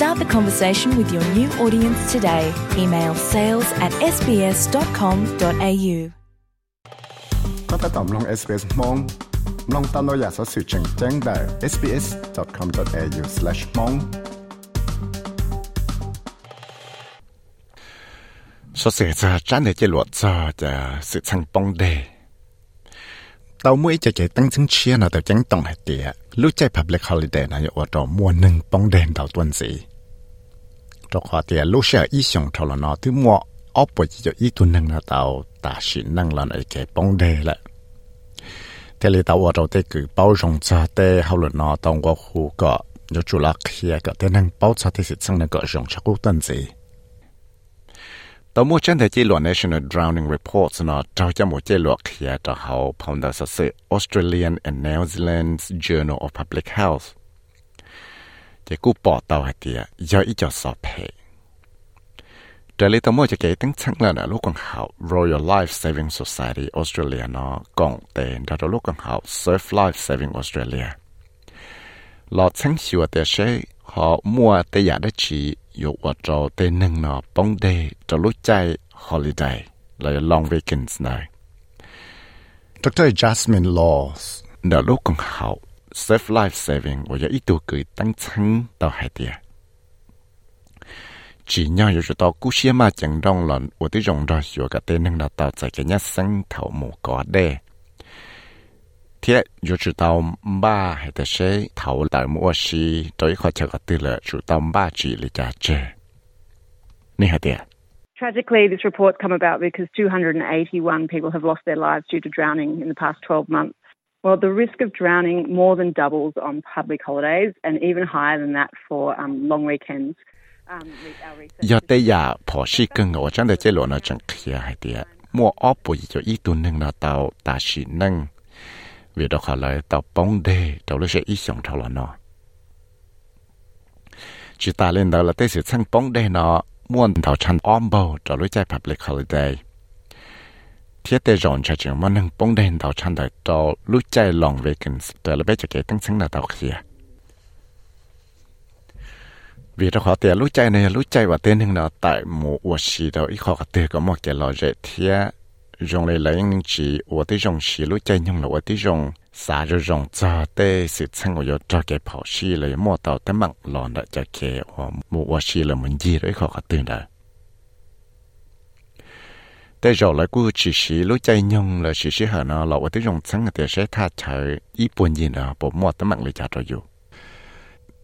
Start the conversation with your new audience today. Email sales at sbs.com.au ก็ตามลง SBS มองลงตามเราอยากสอสื่อแจ้งแจ้งได้ sbs.com.au/mong สอสื่อจะจ้าเนี่ยจะหลวดจะจะสื่อทางปองเด tàu mũi chạy chạy tăng chứng chia nào tàu tránh tổng hạt tìa lúc chạy public holiday này, ở đó mua nâng bóng đèn đầu tuần gì. Trong họ tìa lúc sợ ý xong thầu là nó, thứ mua ốp bởi chỉ cho ý tuần nâng nào tàu tả sĩ nâng là này cái bóng đèn lại. Thế là ở đó tê cứ bao rộng cho tê hậu là nó tàu có nhớ chủ là kia cả tê bao cho tê sự sang nâng cọ rộng cho cô tuần gì tàu mua chân thể chỉ luật National Drowning Reports nó trao cho một chế luật kia cho hậu phong đạo sự Australian and New Zealand's Journal of Public Health. Chỉ cú bỏ tàu hạt tiệt do ý cho sọp hệ. Trở lại tàu mua cho cái tính chẳng là nó lúc còn hậu Royal Life Saving Society Australia nó còn tên đó lúc còn hậu Surf Life Saving Australia. Lọ chẳng hiểu để sẽ họ mua tê giả đất chỉ dụ vào trò tê nâng nọ bóng đê cho lúc chạy holiday là long weekends này. Dr. Jasmine Laws đã lúc còn học Safe Life Saving và giờ ít tuổi cười tăng chân tàu hải địa. Chỉ nhau dù tàu cú xe mà chẳng rong lòn của tí rong rồi dù cả tên nâng là tàu chạy cái nhát sáng thảo mù có đê. Thiết dù chủ tàu ba hay là sẽ thầu tại mua xí tới khỏi chờ cái tư là chủ tàu ba chỉ là trả chê. Nè hả tiệt. Tragically, this report come about because 281 people have lost their lives due to drowning in the past 12 months. Well, the risk of drowning more than doubles on public holidays and even higher than that for um, long weekends. Um, Giờ tây giả bỏ xí cưng ở trong đời chế lộ nó chẳng kia hay tiệt. Mua ốp bùi cho ít tuần nâng nó tàu ta xí nâng vì đó khả lại tàu bóng đê tàu lấy sẽ ít sống thâu là nó chỉ ta lên đó là tới sự sang bóng đê nó muốn tàu chăn ôm bầu tàu lấy chạy public holiday thiết tế rộn cho trường mà nâng bóng đê tàu chăn đời tàu lúc chạy lòng long weekends tàu là bé cho kẻ tăng sáng là tàu kia vì đó họ tiền lúc chạy này, lúc chạy và tên hình nó tại một ua xì đó ít khó có tiền có một cái lò dễ thiết rong lấy lấy những chỉ ở đây rong xí lúc chạy nhưng là ở đây rong xả rồi rong cho đây sự chân của yo cho cái bảo xí lấy mua tàu tới mạng lòn đã cho cái hoặc mua ở xí là mình gì đấy khó khó tiền đó đây rồi lại cứ chỉ xí lúc chạy nhưng là xí xí hở nó là ở đây dùng chân thì sẽ thay chờ ít buồn gì nữa bộ mua tới mạng lấy trả cho dù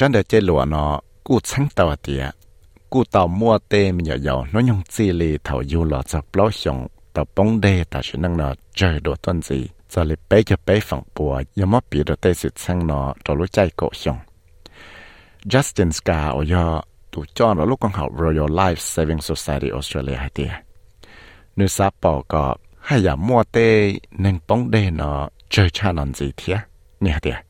chân để chơi lụa nó, cú sáng tàu tiệt à. cú tàu mua tê mình nhỏ nhỏ nó nhung chi lì thầu du lọ cho bao xong tàu bóng đê ta chỉ năng nó chơi đồ tuần gì. Cho lì bé cho bé phẳng bùa giờ mất bị đồ tê sự sang nó cho lúc chạy cổ xong Justin Scar ở giờ tụ cho nó lúc con học Royal Life Saving Society Australia hay tiệt nữ sa bỏ có hay là mua tê, nên bóng đê nó chơi cha non gì thiệt nè tiệt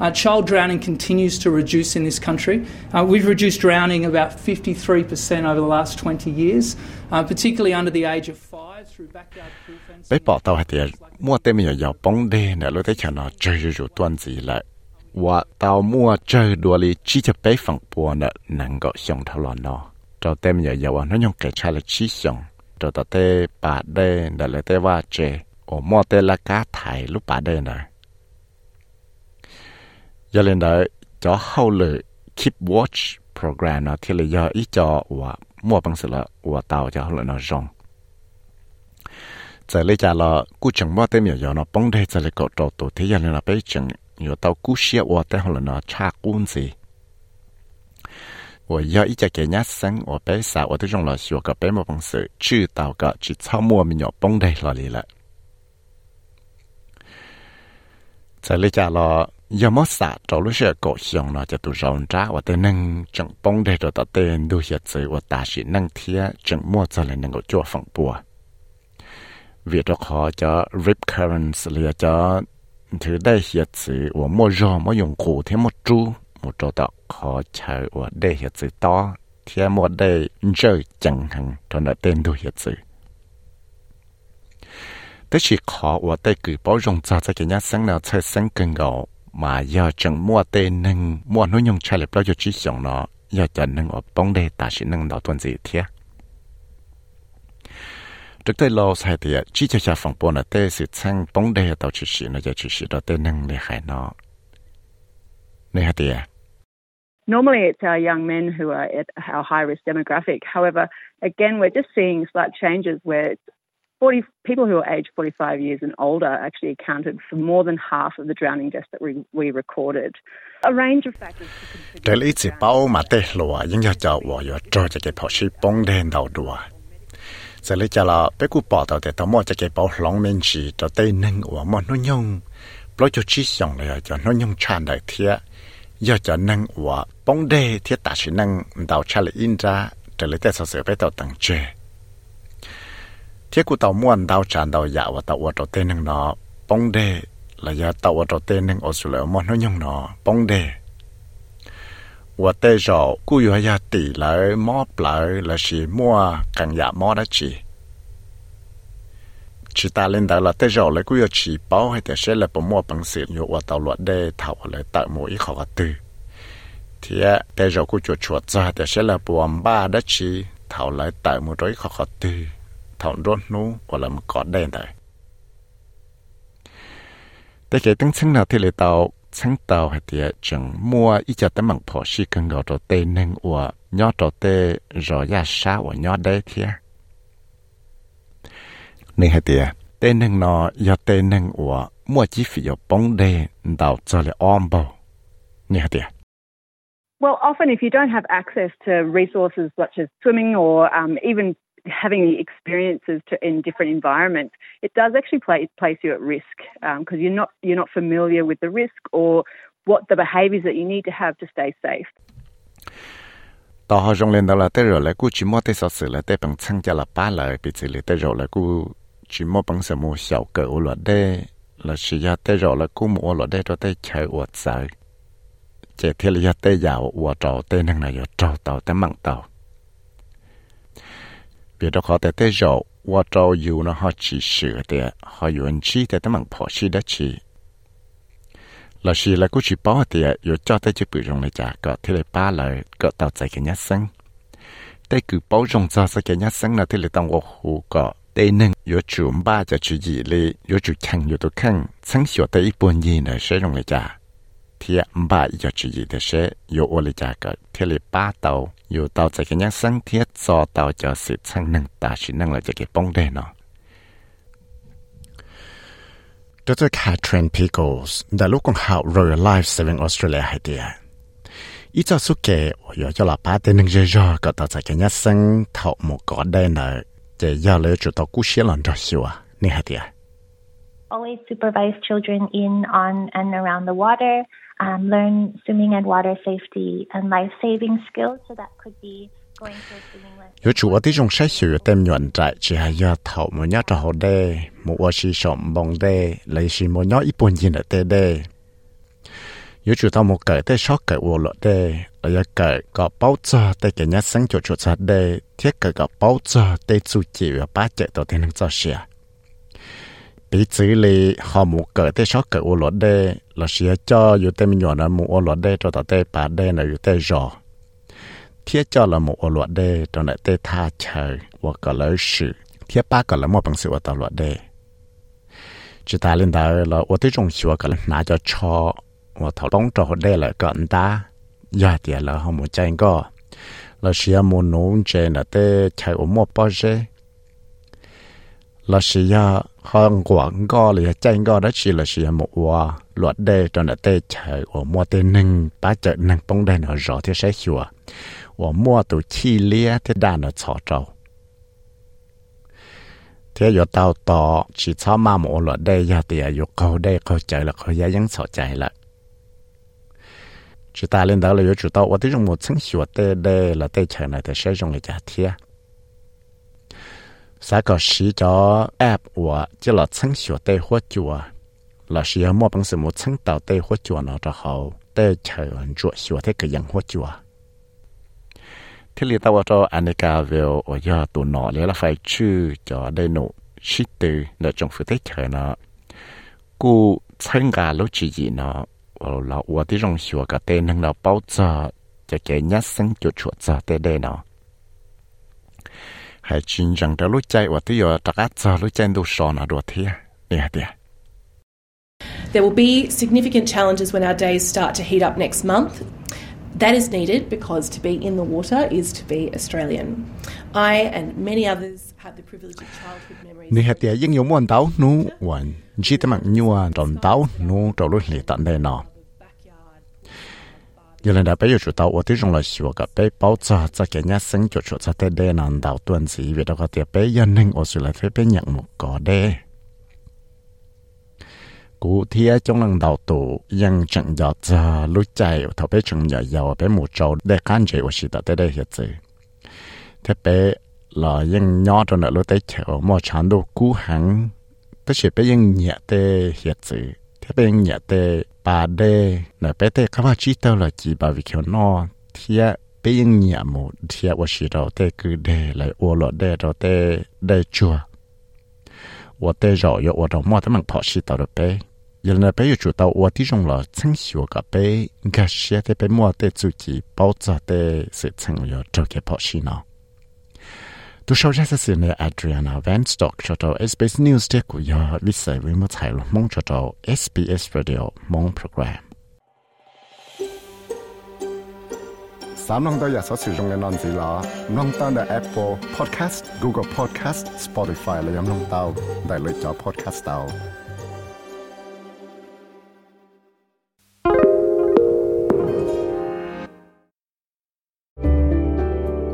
Uh, child drowning continues to reduce in this country. Uh, we've reduced drowning about 53% over the last 20 years, uh, particularly under the age of five through backyard pool fencing. Bé mua bóng nè, mua bùa nè, bà nè tê mua là bà nè. giờ lên đợi cho hậu lự keep watch program nó thì là do ý cho và mua bằng sự là và tàu cho hậu lự nó rong. Giờ lấy trả là cú chẳng mua tên giờ nó bóng đây, giờ lấy cậu trò tổ thế giờ lên là bây chẳng giờ tàu cú xia và tên hậu lự nó cha cuốn gì. Và giờ ý cho cái nhát sáng và bây sao và tôi trong là sửa cái bây mua bằng sự chữ tàu cả, chỉ sau mua mình nhỏ bóng đây là gì lại. 在里家了，要么啥找了些高兴了，就都让着我的能整崩的着到电都些子，我大是能贴整么子来能够做风波。vì đó họ cho rip currents là cho thứ đây hiện sự của mua rò mua dùng cụ thêm một chú một chỗ đó họ chờ của đây hiện sự to thì một đây rơi chẳng hạn cho nó tên đồ hiện sự tức đây cứ bảo cho cái nhà mà nội dung nó trước đây sai thì chỉ cho cha phòng bộ là tê sự sang bóng đây tàu chỉ sĩ nó giờ chỉ sĩ đó tên nâng để khai nó này hả tiệt Normally, it's our young men who are at our high risk demographic. However, again, we're just seeing slight changes where 40, people who are aged 45 years and older actually accounted for more than half of the drowning deaths that we, we recorded. A range of factors. Thế cụ tàu muôn tàu tràn tàu dạ và tàu ở tàu tên năng nó. Bóng đê là giờ tàu ở tàu tên năng ở sự lợi món nó nhung nó. Bóng đê. Và tê rõ cú yếu ya tỷ lại móp lại là chỉ mua, càng dạ móp đó chỉ chỉ ta lên đó là tới rồi lại cũng chỉ bảo hay để sẽ là bỏ mua bằng sự nhiều và tàu luật để thảo lại tại mỗi khó tư. Thì tới rồi cũng chuột chuột ra để sẽ là bộ ba đó chỉ thảo lại tại một đôi khó tư thọn rốt nú của là một cọt đen đấy cái tăng nào thì lại tàu chứng tàu hay thì chẳng mua ít cho tấm bằng phổ sĩ cần gọi đồ tê nâng và nhỏ đồ tê rồi ra sao và nhỏ đấy thì nên hay tiệt tên nâng nó do tên nâng của mua chi phí ở bóng đề đào cho lại om bao nên hay tiệt Well, often if you don't have access to resources such as swimming or um, even having the experiences to, in different environments, it does actually play, place you at risk because um, you're not you're not familiar with the risk or what the behaviours that you need to have to stay safe. tao họ dùng lên đó là tới rồi lại cú chỉ mua tới sự là tới bằng chân cho là ba lời bị xử lý tới rồi là cú chỉ mua bằng sự mua小狗了 的，là chỉ ya tới rồi là cú mua了的cho tới chơi ở chơi, chỉ thì là tới giàu ở trâu tới năng này ở trâu tàu tới mặn tàu, vì đó họ tới tới rồi ở trâu yêu nó họ chỉ sửa de, họ yêu anh chỉ tới tới mặn bỏ chỉ đó chỉ, là chỉ là cú chỉ bảo de, yêu cho tới chỉ bị rong này chả có thì là ba lời có tàu chạy cái nhát sinh, tới cứ bảo rong cho cái nhát sinh là thì là tao ở hồ có 对能有主把就去一类，有主看有都 อยู่เตาจะกันยังสังเทียจอเตาจะสิช่างนั่งตาชินั่งเราจะเก็บป้องได้เนาะ Dr. Catherine Pickles, đã lúc con học Royal Life Saving Australia hay đi. Ý cho suốt kể, ở cho là ba tên nâng dây có tàu chạy cái nhát sân thọ một có đây nợ, để do lỡ chủ tàu cú xế xíu à, nè hay đi. Always supervise children in, on and around the water um, learn swimming and water safety and life saving skills. So that could be yo chu ti jong sai su tem nyon chỉ hay ya thảo mo nya tra ho de mo wa shi shom bong de lấy shi mo nya i pon yin te de yo chu ta mo ka te shok ka wo lo de la ya ka ka pau cha te ke nya sang cho cho cha de thiết ka ka pau cha te chu chi wa pa che to te nang cha xia bị xử lý họ mù cỡ thế sót cỡ là sẽ cho dù tê mình nhỏ cho tao tê bà đê là dù tê rõ cho là mù ô cho lại tê tha chờ và cỡ lỡ sự thiết ba cỡ một bằng sự và tao chỉ ta lên đó là ô tí trong sự cỡ lỡ nã cho đóng cho đê lại cỡ anh, ta. Giờ là họ mù chanh có là sẽ mù nôn chê là tê chạy ổ mù bao dê là sĩ ya hơn quảng go là chanh go đó chỉ là sĩ ya một hòa luật đề cho nó tê chạy ở mua tê nâng. Bá chạy nâng bóng đèn ở rõ thế, sẽ hiểu ở mua tụ chi lia thế đàn ở chọ trâu thế giờ tao tỏ chỉ cho mà một luật đề ya thì ở cầu đề cầu chạy là cầu ya vẫn sợ chạy lại chỉ ta lên đó là yếu chủ tao ở thế trong một chân hiểu tê đề là tê chạy này thì sẽ dùng cái giá thiệt xã có sĩ cho app của chứ là chẳng sửa tê hóa chùa là sĩ mua bằng sự một chẳng tạo tê hóa chùa nó cho hậu tê chờ anh chuột sửa thế cái dân hóa chùa thế lý tao cho anh ấy cả về ở giờ tụi nó lấy là phải chữ cho đây nụ sĩ từ là trong phụ thế chờ nó cụ chẳng cả lúc chỉ gì nó là ở đi trong sửa cả tê nâng là bao giờ cho cái nhát sinh chuột chuột giờ tê đây nó ให้ชินจังเดลุใจว่าที่อยู่ตะกัดจอลุใจดูสอนอะดูที่เนี่ยเดีย There will be significant challenges when our days start to heat up next month. That is needed because to be in the water is to be Australian. I and many others have the privilege of childhood memories. Ni hatia yeng yo wan dau nu wan ji ta mang nyua don dau nu to lu ni tan de no. 有人来被有说到，我的用了是我个被包扎，在给人家生就说在在在难道段子，为了个点被人能我是来被被人木搞的。cụ thia trong lần đầu tù yên chẳng dọ cha chạy thọ bé chẳng dọ bé mù trâu để can chế của sĩ tạ đây hiện giờ thế bé là yên nhỏ trong nợ lúc tới chợ mò chán cú hẳn tất nhiên bé yên nhẹ tới hiện giờ tên nhà tê, bà đê là bé tê, khám phá chỉ tao là chỉ bà vì kiểu nó thia, bé nhà mù thia và chỉ đầu tê, cứ đê lại ô lọ đê đầu tê, đê chùa. Rồi yo và đầu mua tấm bằng phỏ chỉ được bé. Giờ là bé yêu chủ tao và tí trong là chân xíu cả bé. Gà xe tê bé mua tê chủ chỉ bảo trợ tê sự chân yo cho cái phỏ chỉ nào 都收这是呢，Adriana Van Stock 做到 SBS News 的古要历史为么采了蒙做到 SBS Radio 蒙 program。三long 都有所使用嘅案子啦，long 单嘅 Apple Podcast、Google Podcast、Spotify 嚟饮long 到，大类咗 podcast 到。